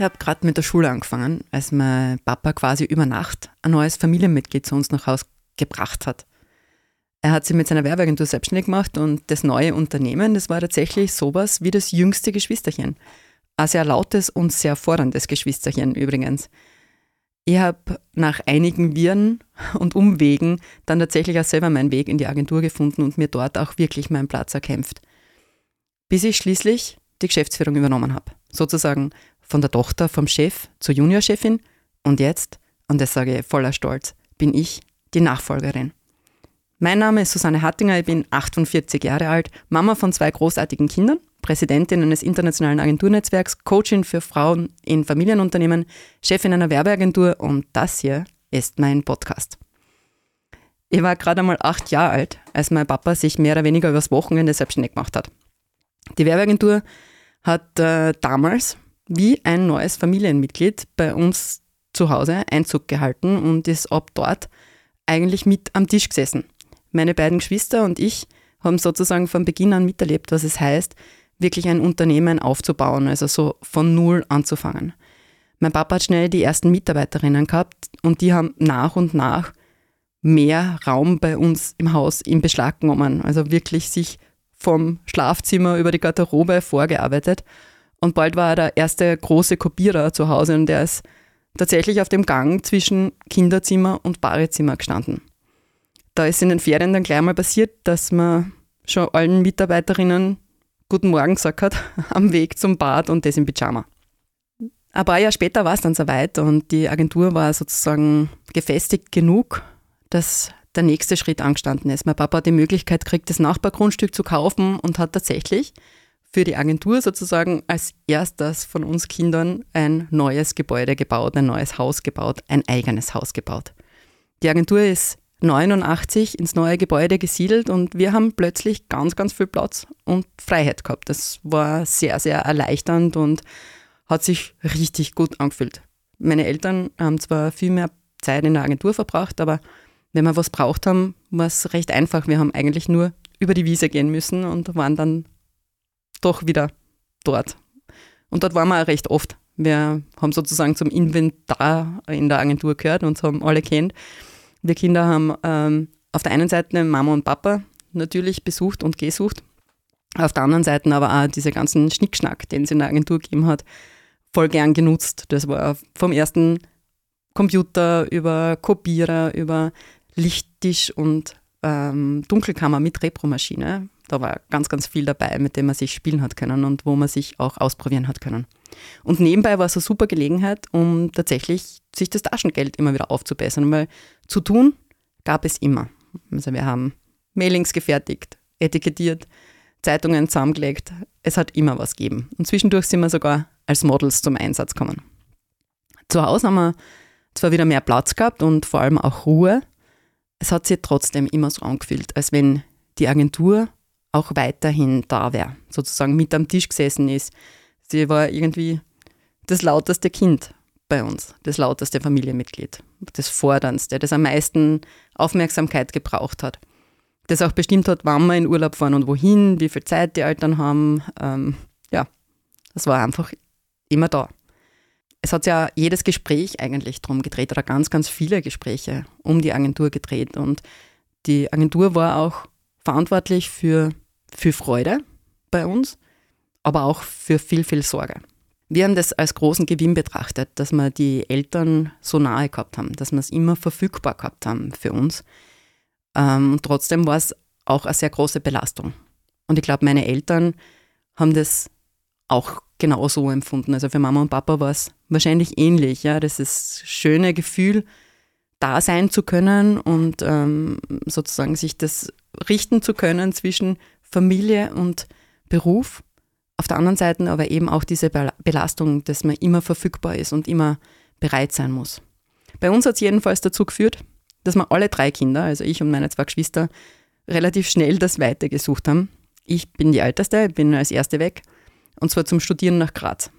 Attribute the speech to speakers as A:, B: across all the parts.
A: Ich habe gerade mit der Schule angefangen, als mein Papa quasi über Nacht ein neues Familienmitglied zu uns nach Hause gebracht hat. Er hat sich mit seiner Werbeagentur selbstständig gemacht und das neue Unternehmen, das war tatsächlich sowas wie das jüngste Geschwisterchen. Ein sehr lautes und sehr forderndes Geschwisterchen übrigens. Ich habe nach einigen Viren und Umwegen dann tatsächlich auch selber meinen Weg in die Agentur gefunden und mir dort auch wirklich meinen Platz erkämpft. Bis ich schließlich die Geschäftsführung übernommen habe. Sozusagen von der Tochter vom Chef zur Juniorchefin und jetzt, und das sage ich voller Stolz, bin ich die Nachfolgerin. Mein Name ist Susanne Hattinger, ich bin 48 Jahre alt, Mama von zwei großartigen Kindern, Präsidentin eines internationalen Agenturnetzwerks, Coachin für Frauen in Familienunternehmen, Chefin einer Werbeagentur und das hier ist mein Podcast. Ich war gerade einmal acht Jahre alt, als mein Papa sich mehr oder weniger übers Wochenende selbstständig gemacht hat. Die Werbeagentur hat äh, damals wie ein neues Familienmitglied bei uns zu Hause Einzug gehalten und ist ab dort eigentlich mit am Tisch gesessen. Meine beiden Geschwister und ich haben sozusagen von Beginn an miterlebt, was es heißt, wirklich ein Unternehmen aufzubauen, also so von Null anzufangen. Mein Papa hat schnell die ersten Mitarbeiterinnen gehabt und die haben nach und nach mehr Raum bei uns im Haus in Beschlag genommen. Also wirklich sich vom Schlafzimmer über die Garderobe vorgearbeitet. Und bald war er der erste große Kopierer zu Hause und der ist tatsächlich auf dem Gang zwischen Kinderzimmer und Badezimmer gestanden da ist in den Ferien dann gleich mal passiert, dass man schon allen Mitarbeiterinnen Guten Morgen gesagt hat, am Weg zum Bad und das im Pyjama. Ein paar Jahre später war es dann soweit und die Agentur war sozusagen gefestigt genug, dass der nächste Schritt angestanden ist. Mein Papa hat die Möglichkeit gekriegt, das Nachbargrundstück zu kaufen und hat tatsächlich für die Agentur sozusagen als erstes von uns Kindern ein neues Gebäude gebaut, ein neues Haus gebaut, ein eigenes Haus gebaut. Die Agentur ist 89 ins neue Gebäude gesiedelt und wir haben plötzlich ganz, ganz viel Platz und Freiheit gehabt. Das war sehr, sehr erleichternd und hat sich richtig gut angefühlt. Meine Eltern haben zwar viel mehr Zeit in der Agentur verbracht, aber wenn wir was braucht haben, war es recht einfach. Wir haben eigentlich nur über die Wiese gehen müssen und waren dann doch wieder dort. Und dort waren wir auch recht oft. Wir haben sozusagen zum Inventar in der Agentur gehört und haben alle kennt. Wir Kinder haben ähm, auf der einen Seite Mama und Papa natürlich besucht und gesucht, auf der anderen Seite aber auch diese ganzen Schnickschnack, den es in der Agentur gegeben hat, voll gern genutzt. Das war vom ersten Computer über Kopierer, über Lichttisch und ähm, Dunkelkammer mit Repromaschine. Da war ganz, ganz viel dabei, mit dem man sich spielen hat können und wo man sich auch ausprobieren hat können. Und nebenbei war es eine super Gelegenheit, um tatsächlich sich das Taschengeld immer wieder aufzubessern, weil zu tun gab es immer. Also wir haben Mailings gefertigt, etikettiert, Zeitungen zusammengelegt. Es hat immer was gegeben. Und zwischendurch sind wir sogar als Models zum Einsatz gekommen. Zu Hause haben wir zwar wieder mehr Platz gehabt und vor allem auch Ruhe. Es hat sich trotzdem immer so angefühlt, als wenn die Agentur auch weiterhin da wäre, sozusagen mit am Tisch gesessen ist. Sie war irgendwie das lauteste Kind bei uns, das lauteste Familienmitglied, das forderndste, das am meisten Aufmerksamkeit gebraucht hat. Das auch bestimmt hat, wann wir in Urlaub fahren und wohin, wie viel Zeit die Eltern haben. Ähm, ja, das war einfach immer da. Es hat ja jedes Gespräch eigentlich drum gedreht oder ganz, ganz viele Gespräche um die Agentur gedreht. Und die Agentur war auch verantwortlich für viel Freude bei uns, aber auch für viel, viel Sorge. Wir haben das als großen Gewinn betrachtet, dass wir die Eltern so nahe gehabt haben, dass wir es immer verfügbar gehabt haben für uns. Ähm, und trotzdem war es auch eine sehr große Belastung. Und ich glaube, meine Eltern haben das auch genauso empfunden. Also für Mama und Papa war es wahrscheinlich ähnlich. Ja? Das ist schöne Gefühl, da sein zu können und ähm, sozusagen sich das richten zu können zwischen Familie und Beruf. Auf der anderen Seite aber eben auch diese Belastung, dass man immer verfügbar ist und immer bereit sein muss. Bei uns hat es jedenfalls dazu geführt, dass wir alle drei Kinder, also ich und meine zwei Geschwister, relativ schnell das Weite gesucht haben. Ich bin die Älteste, bin als Erste weg und zwar zum Studieren nach Graz.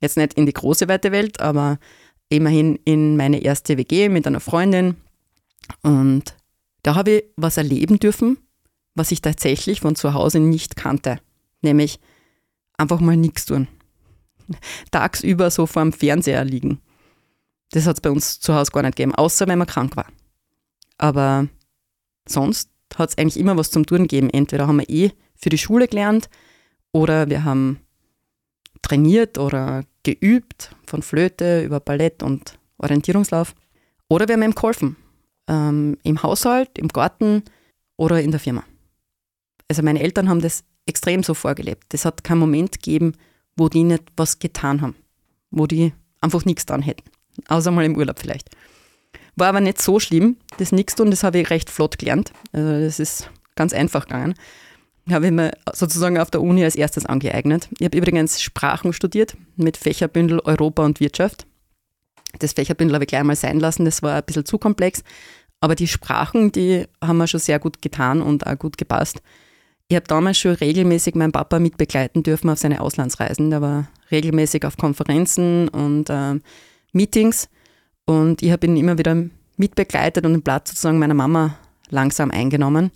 A: Jetzt nicht in die große weite Welt, aber immerhin in meine erste WG mit einer Freundin. Und da habe ich was erleben dürfen, was ich tatsächlich von zu Hause nicht kannte, nämlich einfach mal nichts tun. tagsüber so vor dem Fernseher liegen. Das hat es bei uns zu Hause gar nicht gegeben, außer wenn man krank war. Aber sonst hat es eigentlich immer was zum Tun gegeben. Entweder haben wir eh für die Schule gelernt oder wir haben trainiert oder geübt, von Flöte über Ballett und Orientierungslauf. Oder wir haben ihm geholfen, ähm, im Haushalt, im Garten oder in der Firma. Also meine Eltern haben das extrem so vorgelebt. Es hat keinen Moment gegeben, wo die nicht was getan haben, wo die einfach nichts getan hätten. Außer mal im Urlaub vielleicht. War aber nicht so schlimm, das nichts tun, das habe ich recht flott gelernt. Also das ist ganz einfach gegangen. Habe ich mir sozusagen auf der Uni als erstes angeeignet. Ich habe übrigens Sprachen studiert mit Fächerbündel Europa und Wirtschaft. Das Fächerbündel habe ich gleich mal sein lassen, das war ein bisschen zu komplex. Aber die Sprachen, die haben mir schon sehr gut getan und auch gut gepasst. Ich habe damals schon regelmäßig meinen Papa mitbegleiten dürfen auf seine Auslandsreisen. Der war regelmäßig auf Konferenzen und äh, Meetings und ich habe ihn immer wieder mitbegleitet und den Platz sozusagen meiner Mama langsam eingenommen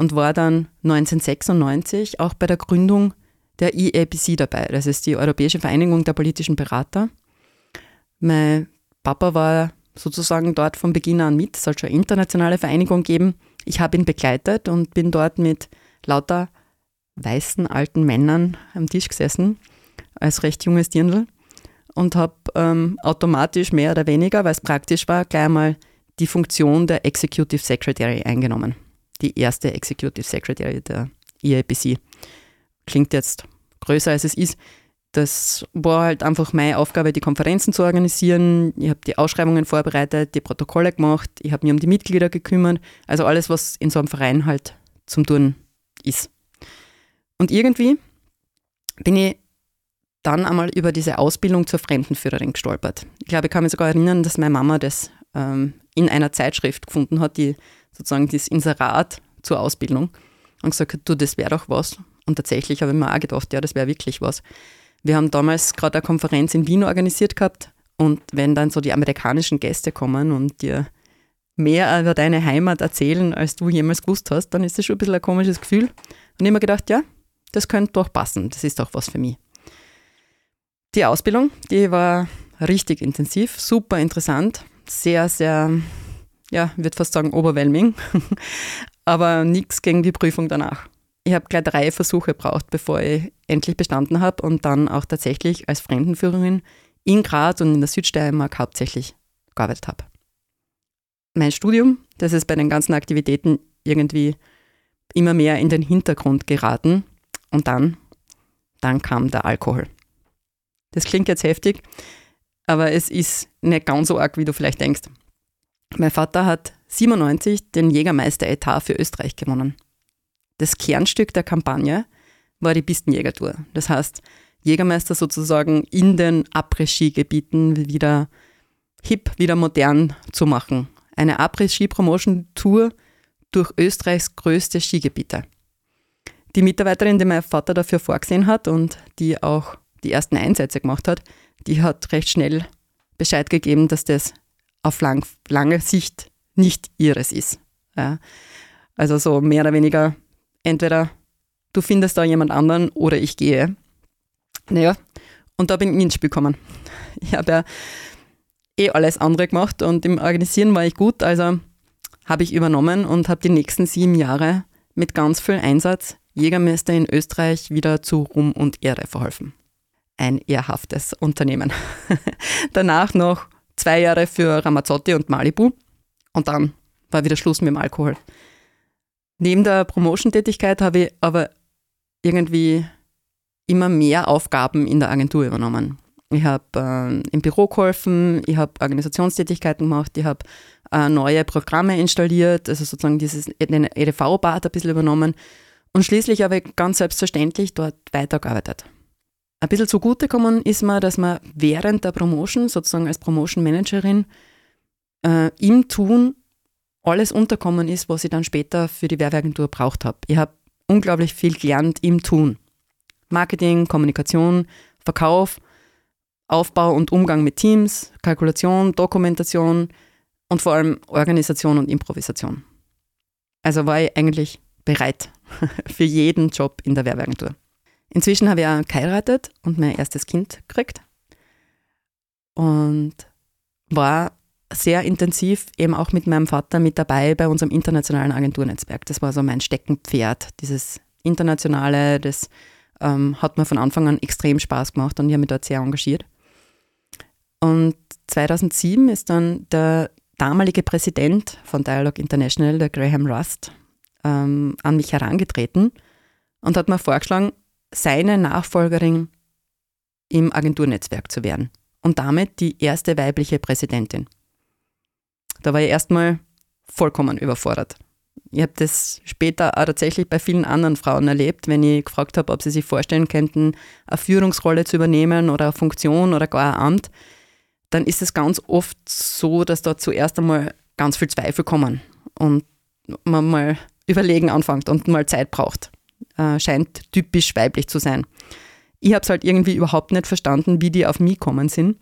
A: und war dann 1996 auch bei der Gründung der EAPC dabei. Das ist die Europäische Vereinigung der politischen Berater. Mein Papa war sozusagen dort von Beginn an mit. Es soll schon eine internationale Vereinigung geben. Ich habe ihn begleitet und bin dort mit lauter weißen alten Männern am Tisch gesessen, als recht junges Dirndl und habe ähm, automatisch mehr oder weniger, weil es praktisch war, gleich mal die Funktion der Executive Secretary eingenommen. Die erste Executive Secretary der EAPC. Klingt jetzt größer als es ist. Das war halt einfach meine Aufgabe, die Konferenzen zu organisieren. Ich habe die Ausschreibungen vorbereitet, die Protokolle gemacht, ich habe mich um die Mitglieder gekümmert. Also alles, was in so einem Verein halt zum Tun ist. Und irgendwie bin ich dann einmal über diese Ausbildung zur Fremdenführerin gestolpert. Ich glaube, ich kann mich sogar erinnern, dass meine Mama das ähm, in einer Zeitschrift gefunden hat, die sozusagen das Inserat zur Ausbildung und gesagt du, das wäre doch was. Und tatsächlich habe ich mir auch gedacht, ja, das wäre wirklich was. Wir haben damals gerade eine Konferenz in Wien organisiert gehabt und wenn dann so die amerikanischen Gäste kommen und dir mehr über deine Heimat erzählen, als du jemals gewusst hast, dann ist das schon ein bisschen ein komisches Gefühl. Und ich habe mir gedacht, ja, das könnte doch passen, das ist doch was für mich. Die Ausbildung, die war richtig intensiv, super interessant, sehr, sehr, ja, ich würde fast sagen, overwhelming, aber nichts gegen die Prüfung danach. Ich habe gleich drei Versuche gebraucht, bevor ich endlich bestanden habe und dann auch tatsächlich als Fremdenführerin in Graz und in der Südsteiermark hauptsächlich gearbeitet habe. Mein Studium, das ist bei den ganzen Aktivitäten irgendwie immer mehr in den Hintergrund geraten und dann, dann kam der Alkohol. Das klingt jetzt heftig, aber es ist nicht ganz so arg, wie du vielleicht denkst. Mein Vater hat 97 den Jägermeister-Etat für Österreich gewonnen. Das Kernstück der Kampagne war die Pistenjägertour. Das heißt, Jägermeister sozusagen in den Après-Ski-Gebieten wieder hip, wieder modern zu machen. Eine Après-Ski-Promotion-Tour durch Österreichs größte Skigebiete. Die Mitarbeiterin, die mein Vater dafür vorgesehen hat und die auch die ersten Einsätze gemacht hat, die hat recht schnell Bescheid gegeben, dass das auf lang, lange Sicht nicht ihres ist. Ja. Also so mehr oder weniger, entweder du findest da jemand anderen oder ich gehe. Naja, und da bin ich ins Spiel gekommen. Ich habe ja eh alles andere gemacht und im Organisieren war ich gut, also habe ich übernommen und habe die nächsten sieben Jahre mit ganz viel Einsatz Jägermeister in Österreich wieder zu Ruhm und Ehre verholfen ein ehrhaftes Unternehmen. Danach noch zwei Jahre für Ramazzotti und Malibu und dann war wieder Schluss mit dem Alkohol. Neben der Promotion-Tätigkeit habe ich aber irgendwie immer mehr Aufgaben in der Agentur übernommen. Ich habe äh, im Büro geholfen, ich habe Organisationstätigkeiten gemacht, ich habe äh, neue Programme installiert, also sozusagen dieses EDV-Bad ein bisschen übernommen. Und schließlich habe ich ganz selbstverständlich dort weitergearbeitet. Ein bisschen zugutekommen ist mir, dass man während der Promotion, sozusagen als Promotion Managerin, äh, im Tun alles unterkommen ist, was ich dann später für die Werbeagentur braucht habe. Ich habe unglaublich viel gelernt im Tun. Marketing, Kommunikation, Verkauf, Aufbau und Umgang mit Teams, Kalkulation, Dokumentation und vor allem Organisation und Improvisation. Also war ich eigentlich bereit für jeden Job in der Werbeagentur. Inzwischen habe ich auch geheiratet und mein erstes Kind gekriegt und war sehr intensiv eben auch mit meinem Vater mit dabei bei unserem internationalen Agenturnetzwerk. Das war so mein Steckenpferd, dieses internationale, das ähm, hat mir von Anfang an extrem Spaß gemacht und ich habe mich dort sehr engagiert. Und 2007 ist dann der damalige Präsident von Dialogue International, der Graham Rust, ähm, an mich herangetreten und hat mir vorgeschlagen, seine Nachfolgerin im Agenturnetzwerk zu werden und damit die erste weibliche Präsidentin. Da war ich erstmal vollkommen überfordert. Ich habe das später auch tatsächlich bei vielen anderen Frauen erlebt, wenn ich gefragt habe, ob sie sich vorstellen könnten, eine Führungsrolle zu übernehmen oder eine Funktion oder gar ein Amt, dann ist es ganz oft so, dass da zuerst einmal ganz viel Zweifel kommen und man mal überlegen anfängt und mal Zeit braucht. Äh, scheint typisch weiblich zu sein. Ich habe es halt irgendwie überhaupt nicht verstanden, wie die auf mich gekommen sind.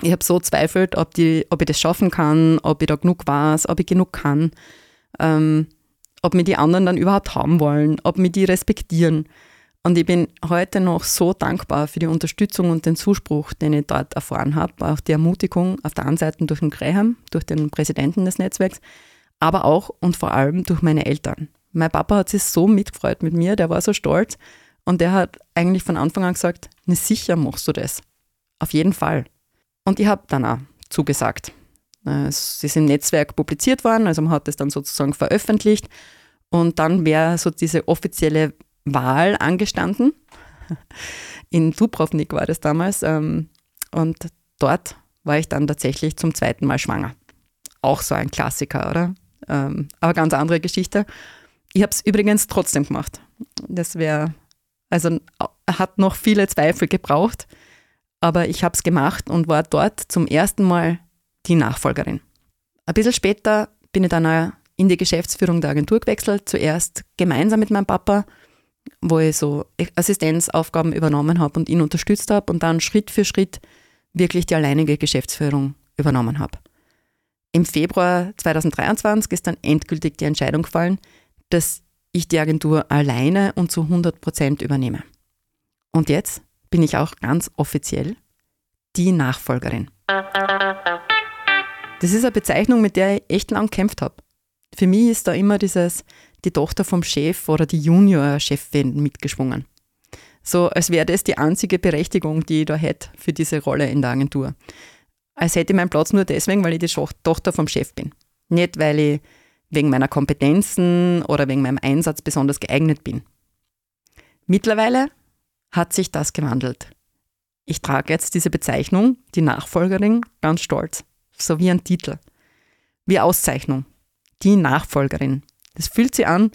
A: Ich habe so zweifelt, ob, die, ob ich das schaffen kann, ob ich da genug weiß, ob ich genug kann, ähm, ob mir die anderen dann überhaupt haben wollen, ob mir die respektieren. Und ich bin heute noch so dankbar für die Unterstützung und den Zuspruch, den ich dort erfahren habe. Auch die Ermutigung auf der einen Seite durch den Graham, durch den Präsidenten des Netzwerks, aber auch und vor allem durch meine Eltern. Mein Papa hat sich so mitgefreut mit mir, der war so stolz und der hat eigentlich von Anfang an gesagt, ne sicher machst du das. Auf jeden Fall. Und ich habe dann auch zugesagt. Äh, es ist im Netzwerk publiziert worden, also man hat es dann sozusagen veröffentlicht. Und dann wäre so diese offizielle Wahl angestanden. In Dubrovnik war das damals. Ähm, und dort war ich dann tatsächlich zum zweiten Mal schwanger. Auch so ein Klassiker, oder? Ähm, aber ganz andere Geschichte. Ich habe es übrigens trotzdem gemacht. Das wäre, also hat noch viele Zweifel gebraucht aber ich habe es gemacht und war dort zum ersten Mal die Nachfolgerin. Ein bisschen später bin ich dann in die Geschäftsführung der Agentur gewechselt, zuerst gemeinsam mit meinem Papa, wo ich so Assistenzaufgaben übernommen habe und ihn unterstützt habe und dann Schritt für Schritt wirklich die alleinige Geschäftsführung übernommen habe. Im Februar 2023 ist dann endgültig die Entscheidung gefallen, dass ich die Agentur alleine und zu 100 Prozent übernehme. Und jetzt bin ich auch ganz offiziell die Nachfolgerin. Das ist eine Bezeichnung, mit der ich echt lang gekämpft habe. Für mich ist da immer dieses, die Tochter vom Chef oder die Junior-Chefin mitgeschwungen. So als wäre das die einzige Berechtigung, die ich da hätte für diese Rolle in der Agentur. Als hätte ich meinen Platz nur deswegen, weil ich die Tochter vom Chef bin. Nicht, weil ich wegen meiner Kompetenzen oder wegen meinem Einsatz besonders geeignet bin. Mittlerweile hat sich das gewandelt. Ich trage jetzt diese Bezeichnung, die Nachfolgerin, ganz stolz, so wie ein Titel, wie Auszeichnung, die Nachfolgerin. Das fühlt sich an,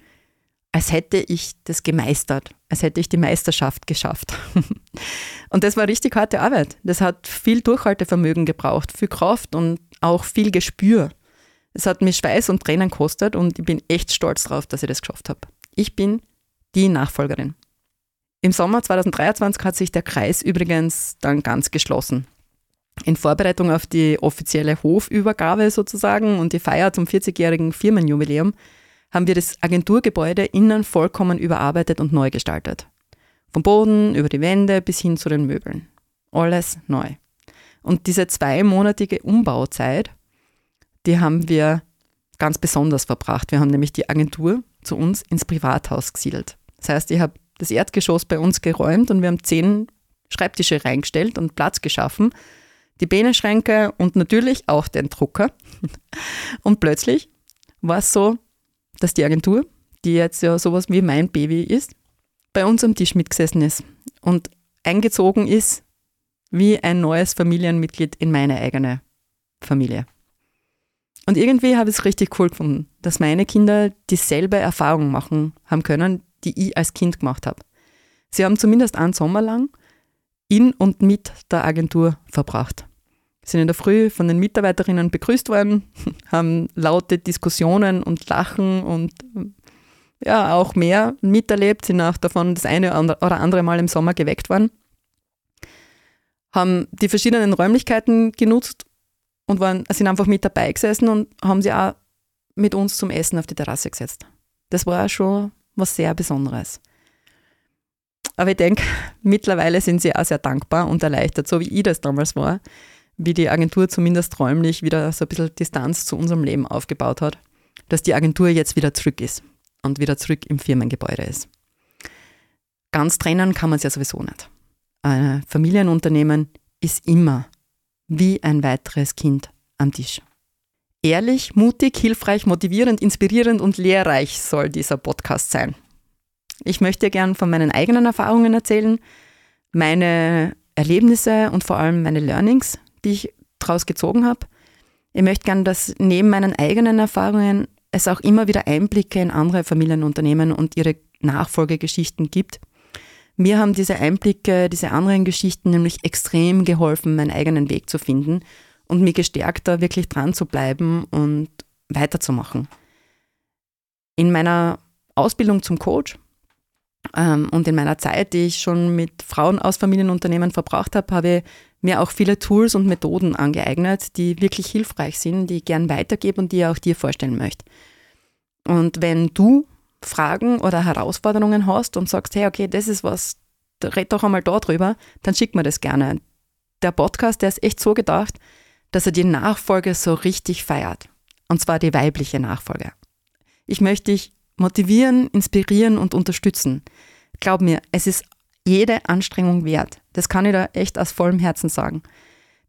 A: als hätte ich das gemeistert, als hätte ich die Meisterschaft geschafft. und das war richtig harte Arbeit. Das hat viel Durchhaltevermögen gebraucht, viel Kraft und auch viel Gespür. Es hat mir Schweiß und Tränen gekostet und ich bin echt stolz drauf, dass ich das geschafft habe. Ich bin die Nachfolgerin. Im Sommer 2023 hat sich der Kreis übrigens dann ganz geschlossen. In Vorbereitung auf die offizielle Hofübergabe sozusagen und die Feier zum 40-jährigen Firmenjubiläum haben wir das Agenturgebäude innen vollkommen überarbeitet und neu gestaltet. Vom Boden über die Wände bis hin zu den Möbeln. Alles neu. Und diese zweimonatige Umbauzeit, die haben wir ganz besonders verbracht. Wir haben nämlich die Agentur zu uns ins Privathaus gesiedelt. Das heißt, ich habe das Erdgeschoss bei uns geräumt und wir haben zehn Schreibtische reingestellt und Platz geschaffen, die Beneschränke und natürlich auch den Drucker. Und plötzlich war es so, dass die Agentur, die jetzt ja sowas wie mein Baby ist, bei uns am Tisch mitgesessen ist und eingezogen ist wie ein neues Familienmitglied in meine eigene Familie. Und irgendwie habe ich es richtig cool gefunden, dass meine Kinder dieselbe Erfahrung machen haben können, die ich als Kind gemacht habe. Sie haben zumindest einen Sommer lang in und mit der Agentur verbracht. Sie sind in der Früh von den Mitarbeiterinnen begrüßt worden, haben laute Diskussionen und Lachen und ja, auch mehr miterlebt, sind auch davon das eine oder andere Mal im Sommer geweckt worden, haben die verschiedenen Räumlichkeiten genutzt und waren, sind einfach mit dabei gesessen und haben sie auch mit uns zum Essen auf die Terrasse gesetzt. Das war schon was sehr Besonderes. Aber ich denke, mittlerweile sind sie auch sehr dankbar und erleichtert, so wie ich das damals war, wie die Agentur zumindest räumlich wieder so ein bisschen Distanz zu unserem Leben aufgebaut hat, dass die Agentur jetzt wieder zurück ist und wieder zurück im Firmengebäude ist. Ganz trennen kann man es ja sowieso nicht. Ein Familienunternehmen ist immer wie ein weiteres Kind am Tisch. Ehrlich, mutig, hilfreich, motivierend, inspirierend und lehrreich soll dieser Podcast sein. Ich möchte gern von meinen eigenen Erfahrungen erzählen, meine Erlebnisse und vor allem meine Learnings, die ich daraus gezogen habe. Ich möchte gern, dass neben meinen eigenen Erfahrungen es auch immer wieder Einblicke in andere Familienunternehmen und ihre Nachfolgegeschichten gibt. Mir haben diese Einblicke, diese anderen Geschichten nämlich extrem geholfen, meinen eigenen Weg zu finden und mir gestärkt, da wirklich dran zu bleiben und weiterzumachen. In meiner Ausbildung zum Coach ähm, und in meiner Zeit, die ich schon mit Frauen aus Familienunternehmen verbracht habe, habe ich mir auch viele Tools und Methoden angeeignet, die wirklich hilfreich sind, die ich gern weitergebe und die ich auch dir vorstellen möchte. Und wenn du Fragen oder Herausforderungen hast und sagst, hey, okay, das ist was, red doch einmal da drüber, dann schick mir das gerne. Der Podcast, der ist echt so gedacht, dass er die Nachfolge so richtig feiert. Und zwar die weibliche Nachfolge. Ich möchte dich motivieren, inspirieren und unterstützen. Glaub mir, es ist jede Anstrengung wert. Das kann ich da echt aus vollem Herzen sagen.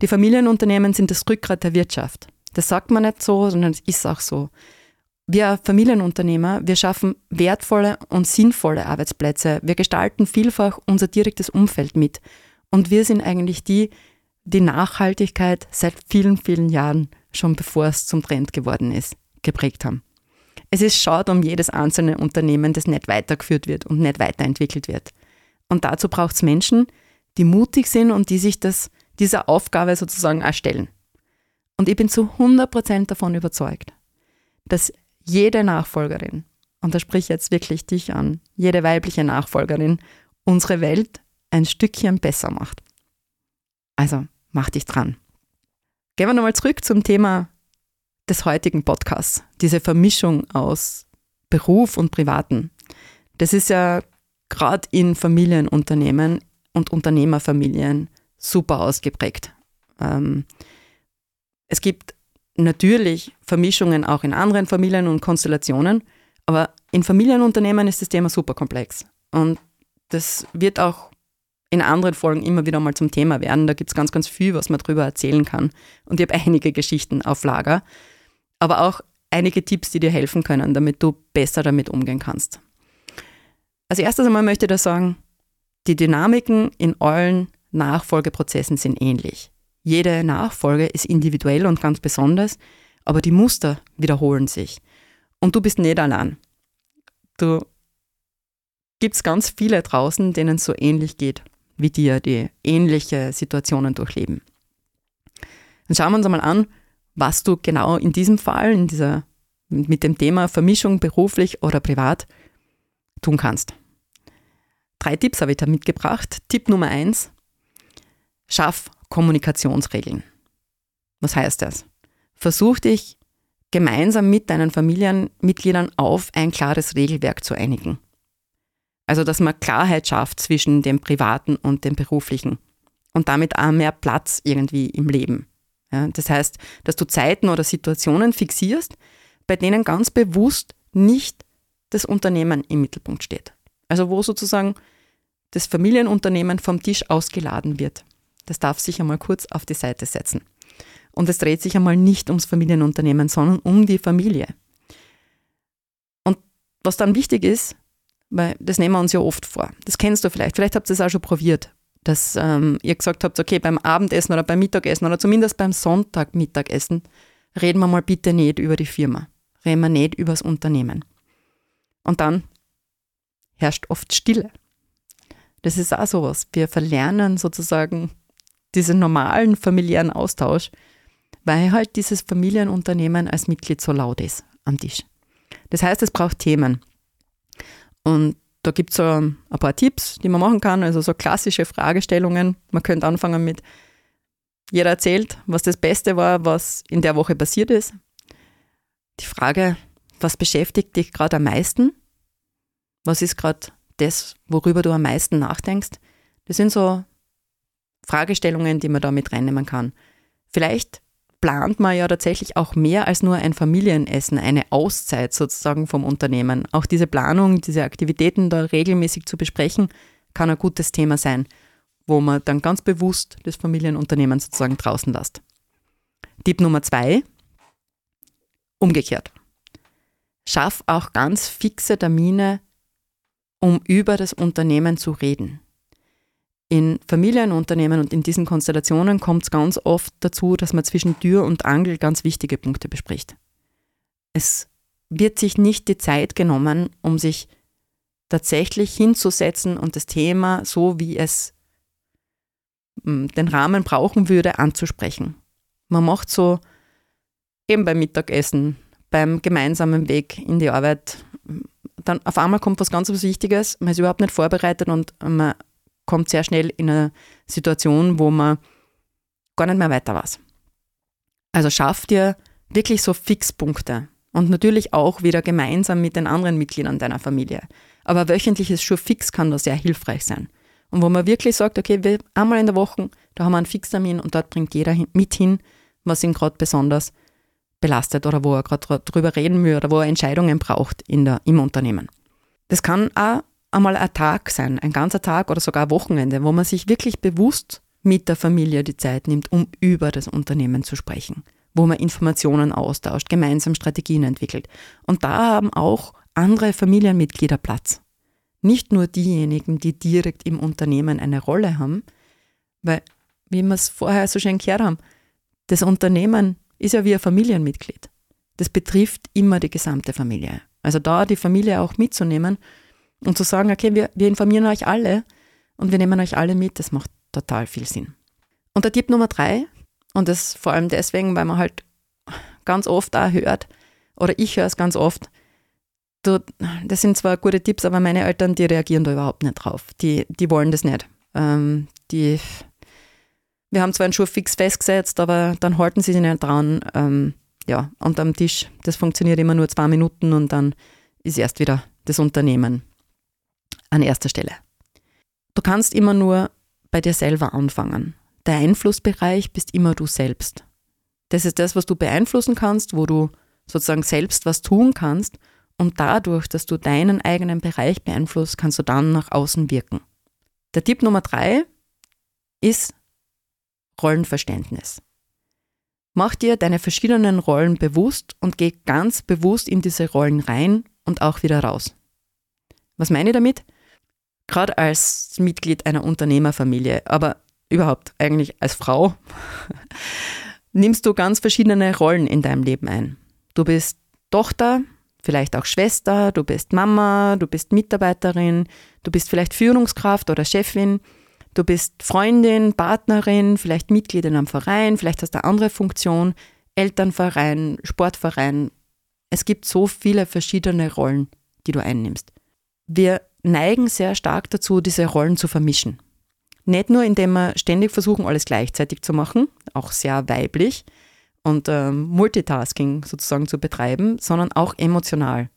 A: Die Familienunternehmen sind das Rückgrat der Wirtschaft. Das sagt man nicht so, sondern es ist auch so. Wir Familienunternehmer, wir schaffen wertvolle und sinnvolle Arbeitsplätze. Wir gestalten vielfach unser direktes Umfeld mit. Und wir sind eigentlich die, die Nachhaltigkeit seit vielen, vielen Jahren, schon bevor es zum Trend geworden ist, geprägt haben. Es ist schade um jedes einzelne Unternehmen, das nicht weitergeführt wird und nicht weiterentwickelt wird. Und dazu braucht es Menschen, die mutig sind und die sich das, dieser Aufgabe sozusagen erstellen. Und ich bin zu 100% davon überzeugt, dass jede Nachfolgerin, und da sprich ich jetzt wirklich dich an, jede weibliche Nachfolgerin, unsere Welt ein Stückchen besser macht. Also mach dich dran. Gehen wir nochmal zurück zum Thema des heutigen Podcasts, diese Vermischung aus Beruf und Privaten. Das ist ja gerade in Familienunternehmen und Unternehmerfamilien super ausgeprägt. Ähm, es gibt natürlich Vermischungen auch in anderen Familien und Konstellationen, aber in Familienunternehmen ist das Thema super komplex. Und das wird auch in anderen Folgen immer wieder mal zum Thema werden. Da gibt es ganz, ganz viel, was man darüber erzählen kann. Und ich habe einige Geschichten auf Lager, aber auch einige Tipps, die dir helfen können, damit du besser damit umgehen kannst. Als erstes einmal möchte ich da sagen, die Dynamiken in allen Nachfolgeprozessen sind ähnlich. Jede Nachfolge ist individuell und ganz besonders, aber die Muster wiederholen sich. Und du bist nicht allein. Du gibt's ganz viele draußen, denen es so ähnlich geht wie dir, die ähnliche Situationen durchleben. Dann schauen wir uns einmal an, was du genau in diesem Fall, in dieser, mit dem Thema Vermischung beruflich oder privat tun kannst. Drei Tipps habe ich da mitgebracht. Tipp Nummer eins, schaff Kommunikationsregeln. Was heißt das? Versuch dich gemeinsam mit deinen Familienmitgliedern auf ein klares Regelwerk zu einigen. Also, dass man Klarheit schafft zwischen dem Privaten und dem Beruflichen und damit auch mehr Platz irgendwie im Leben. Ja, das heißt, dass du Zeiten oder Situationen fixierst, bei denen ganz bewusst nicht das Unternehmen im Mittelpunkt steht. Also wo sozusagen das Familienunternehmen vom Tisch ausgeladen wird. Das darf sich einmal kurz auf die Seite setzen. Und es dreht sich einmal nicht ums Familienunternehmen, sondern um die Familie. Und was dann wichtig ist, weil das nehmen wir uns ja oft vor. Das kennst du vielleicht. Vielleicht habt ihr es auch schon probiert, dass ähm, ihr gesagt habt, okay, beim Abendessen oder beim Mittagessen oder zumindest beim Sonntagmittagessen reden wir mal bitte nicht über die Firma. Reden wir nicht über das Unternehmen. Und dann herrscht oft Stille. Das ist auch sowas. Wir verlernen sozusagen diesen normalen familiären Austausch, weil halt dieses Familienunternehmen als Mitglied so laut ist am Tisch. Das heißt, es braucht Themen. Und da gibt es so ein paar Tipps, die man machen kann, also so klassische Fragestellungen. Man könnte anfangen mit, jeder erzählt, was das Beste war, was in der Woche passiert ist. Die Frage, was beschäftigt dich gerade am meisten? Was ist gerade das, worüber du am meisten nachdenkst? Das sind so Fragestellungen, die man da mit reinnehmen kann. Vielleicht plant man ja tatsächlich auch mehr als nur ein Familienessen, eine Auszeit sozusagen vom Unternehmen. Auch diese Planung, diese Aktivitäten da regelmäßig zu besprechen, kann ein gutes Thema sein, wo man dann ganz bewusst das Familienunternehmen sozusagen draußen lässt. Tipp Nummer zwei, umgekehrt. Schaff auch ganz fixe Termine, um über das Unternehmen zu reden. In Familienunternehmen und in diesen Konstellationen kommt es ganz oft dazu, dass man zwischen Tür und Angel ganz wichtige Punkte bespricht. Es wird sich nicht die Zeit genommen, um sich tatsächlich hinzusetzen und das Thema, so wie es hm, den Rahmen brauchen würde, anzusprechen. Man macht so eben beim Mittagessen, beim gemeinsamen Weg in die Arbeit, dann auf einmal kommt was ganz was Wichtiges, man ist überhaupt nicht vorbereitet und man kommt sehr schnell in eine Situation, wo man gar nicht mehr weiter weiß. Also schaff dir wirklich so Fixpunkte und natürlich auch wieder gemeinsam mit den anderen Mitgliedern deiner Familie. Aber wöchentliches schon fix kann da sehr hilfreich sein. Und wo man wirklich sagt, okay, wir, einmal in der Woche, da haben wir einen Fixtermin und dort bringt jeder mit hin, was ihn gerade besonders belastet oder wo er gerade drüber reden will oder wo er Entscheidungen braucht in der, im Unternehmen. Das kann auch einmal ein Tag sein, ein ganzer Tag oder sogar ein Wochenende, wo man sich wirklich bewusst mit der Familie die Zeit nimmt, um über das Unternehmen zu sprechen, wo man Informationen austauscht, gemeinsam Strategien entwickelt. Und da haben auch andere Familienmitglieder Platz. Nicht nur diejenigen, die direkt im Unternehmen eine Rolle haben, weil, wie wir es vorher so schön gehört haben, das Unternehmen ist ja wie ein Familienmitglied. Das betrifft immer die gesamte Familie. Also da die Familie auch mitzunehmen und zu sagen, okay, wir, wir informieren euch alle und wir nehmen euch alle mit, das macht total viel Sinn. Und der Tipp Nummer drei, und das vor allem deswegen, weil man halt ganz oft auch hört, oder ich höre es ganz oft, du, das sind zwar gute Tipps, aber meine Eltern, die reagieren da überhaupt nicht drauf. Die, die wollen das nicht. Ähm, die, wir haben zwar einen Schuh fix festgesetzt, aber dann halten sie sich nicht dran. Ähm, ja, am Tisch, das funktioniert immer nur zwei Minuten und dann ist erst wieder das Unternehmen an erster Stelle. Du kannst immer nur bei dir selber anfangen. Der Einflussbereich bist immer du selbst. Das ist das, was du beeinflussen kannst, wo du sozusagen selbst was tun kannst und dadurch, dass du deinen eigenen Bereich beeinflusst, kannst du dann nach außen wirken. Der Tipp Nummer drei ist Rollenverständnis. Mach dir deine verschiedenen Rollen bewusst und geh ganz bewusst in diese Rollen rein und auch wieder raus. Was meine ich damit? Gerade als Mitglied einer Unternehmerfamilie, aber überhaupt eigentlich als Frau, nimmst du ganz verschiedene Rollen in deinem Leben ein. Du bist Tochter, vielleicht auch Schwester, du bist Mama, du bist Mitarbeiterin, du bist vielleicht Führungskraft oder Chefin, du bist Freundin, Partnerin, vielleicht Mitglied in einem Verein, vielleicht hast du eine andere Funktion, Elternverein, Sportverein. Es gibt so viele verschiedene Rollen, die du einnimmst. Wir neigen sehr stark dazu, diese Rollen zu vermischen. Nicht nur, indem wir ständig versuchen, alles gleichzeitig zu machen, auch sehr weiblich und ähm, Multitasking sozusagen zu betreiben, sondern auch emotional.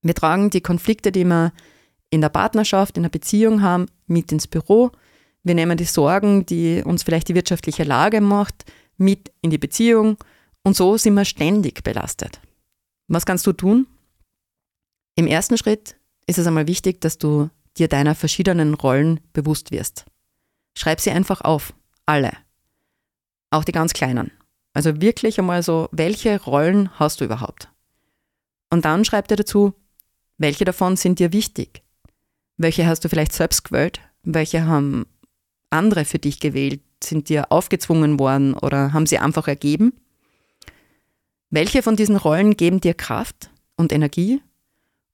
A: Wir tragen die Konflikte, die wir in der Partnerschaft, in der Beziehung haben, mit ins Büro. Wir nehmen die Sorgen, die uns vielleicht die wirtschaftliche Lage macht, mit in die Beziehung und so sind wir ständig belastet. Was kannst du tun? Im ersten Schritt ist es einmal wichtig, dass du dir deiner verschiedenen Rollen bewusst wirst. Schreib sie einfach auf, alle, auch die ganz kleinen. Also wirklich einmal so, welche Rollen hast du überhaupt? Und dann schreib dir dazu, welche davon sind dir wichtig? Welche hast du vielleicht selbst gewählt? Welche haben andere für dich gewählt? Sind dir aufgezwungen worden oder haben sie einfach ergeben? Welche von diesen Rollen geben dir Kraft und Energie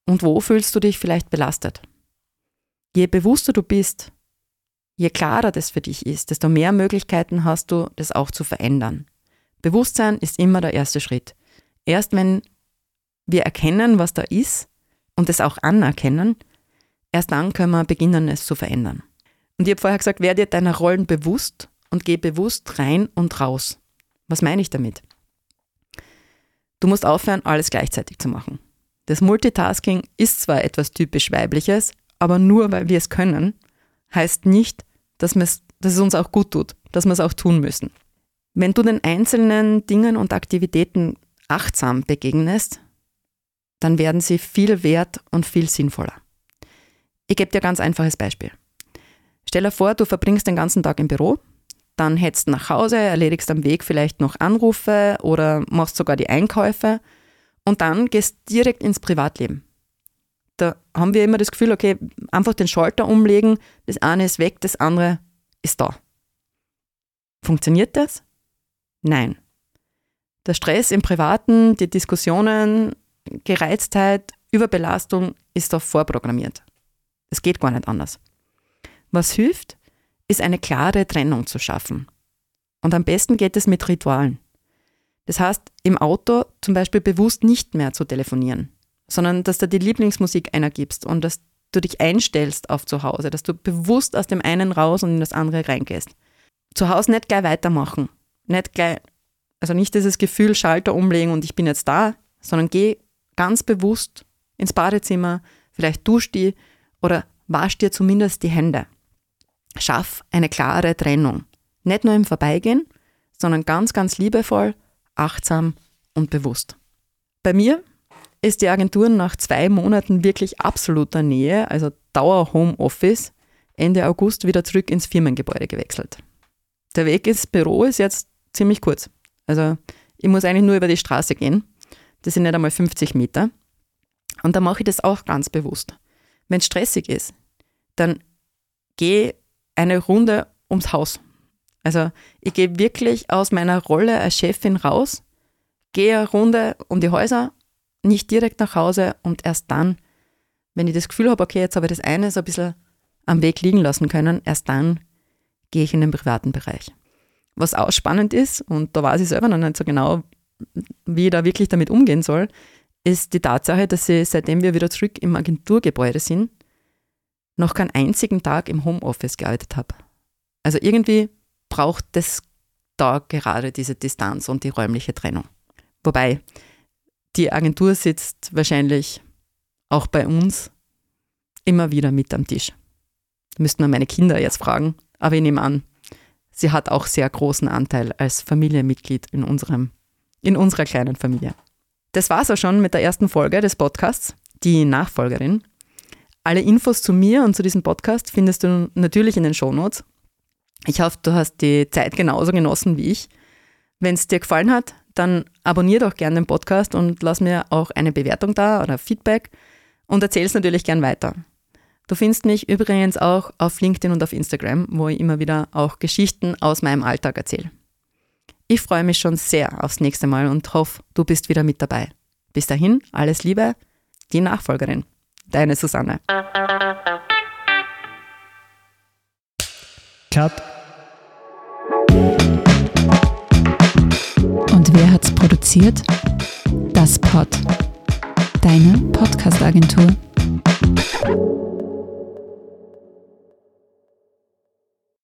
A: und wo fühlst du dich vielleicht belastet? Je bewusster du bist, je klarer das für dich ist, desto mehr Möglichkeiten hast du, das auch zu verändern. Bewusstsein ist immer der erste Schritt. Erst wenn wir erkennen, was da ist und es auch anerkennen, erst dann können wir beginnen, es zu verändern. Und ich habe vorher gesagt, werde dir deiner Rollen bewusst und geh bewusst rein und raus. Was meine ich damit? Du musst aufhören, alles gleichzeitig zu machen. Das Multitasking ist zwar etwas typisch Weibliches, aber nur weil wir es können, heißt nicht, dass, dass es uns auch gut tut, dass wir es auch tun müssen. Wenn du den einzelnen Dingen und Aktivitäten achtsam begegnest, dann werden sie viel wert und viel sinnvoller. Ich gebe dir ein ganz einfaches Beispiel. Stell dir vor, du verbringst den ganzen Tag im Büro, dann hetzt nach Hause, erledigst am Weg vielleicht noch Anrufe oder machst sogar die Einkäufe und dann gehst direkt ins Privatleben. Da haben wir immer das Gefühl, okay, einfach den Schalter umlegen, das eine ist weg, das andere ist da. Funktioniert das? Nein. Der Stress im Privaten, die Diskussionen, Gereiztheit, Überbelastung ist da vorprogrammiert. Es geht gar nicht anders. Was hilft, ist eine klare Trennung zu schaffen. Und am besten geht es mit Ritualen. Das heißt, im Auto zum Beispiel bewusst nicht mehr zu telefonieren, sondern dass du die Lieblingsmusik einergibst und dass du dich einstellst auf zu Hause, dass du bewusst aus dem einen raus und in das andere reingehst. Zu Hause nicht gleich weitermachen, nicht gleich, also nicht dieses Gefühl, Schalter umlegen und ich bin jetzt da, sondern geh ganz bewusst ins Badezimmer, vielleicht dusch die oder wasch dir zumindest die Hände. Schaff eine klare Trennung. Nicht nur im Vorbeigehen, sondern ganz, ganz liebevoll, achtsam und bewusst. Bei mir ist die Agentur nach zwei Monaten wirklich absoluter Nähe, also Dauer Homeoffice, Ende August wieder zurück ins Firmengebäude gewechselt. Der Weg ins Büro ist jetzt ziemlich kurz. Also ich muss eigentlich nur über die Straße gehen. Das sind nicht einmal 50 Meter. Und da mache ich das auch ganz bewusst. Wenn es stressig ist, dann gehe eine Runde ums Haus. Also ich gehe wirklich aus meiner Rolle als Chefin raus, gehe eine Runde um die Häuser, nicht direkt nach Hause und erst dann, wenn ich das Gefühl habe, okay, jetzt habe ich das eine so ein bisschen am Weg liegen lassen können, erst dann gehe ich in den privaten Bereich. Was auch spannend ist, und da weiß ich selber noch nicht so genau, wie ich da wirklich damit umgehen soll, ist die Tatsache, dass ich, seitdem wir wieder zurück im Agenturgebäude sind, noch keinen einzigen Tag im Homeoffice gearbeitet habe. Also irgendwie braucht es da gerade diese Distanz und die räumliche Trennung. Wobei, die Agentur sitzt wahrscheinlich auch bei uns immer wieder mit am Tisch. Müssten wir meine Kinder jetzt fragen, aber ich nehme an, sie hat auch sehr großen Anteil als Familienmitglied in, unserem, in unserer kleinen Familie. Das war es auch schon mit der ersten Folge des Podcasts, die Nachfolgerin. Alle Infos zu mir und zu diesem Podcast findest du natürlich in den Shownotes. Ich hoffe, du hast die Zeit genauso genossen wie ich. Wenn es dir gefallen hat, dann abonnier doch gerne den Podcast und lass mir auch eine Bewertung da oder Feedback und erzähl es natürlich gern weiter. Du findest mich übrigens auch auf LinkedIn und auf Instagram, wo ich immer wieder auch Geschichten aus meinem Alltag erzähle. Ich freue mich schon sehr aufs nächste Mal und hoffe, du bist wieder mit dabei. Bis dahin, alles Liebe, die Nachfolgerin. Deine Susanne.
B: Cut. Und wer hat's produziert? Das Pod. Deine Podcast-Agentur.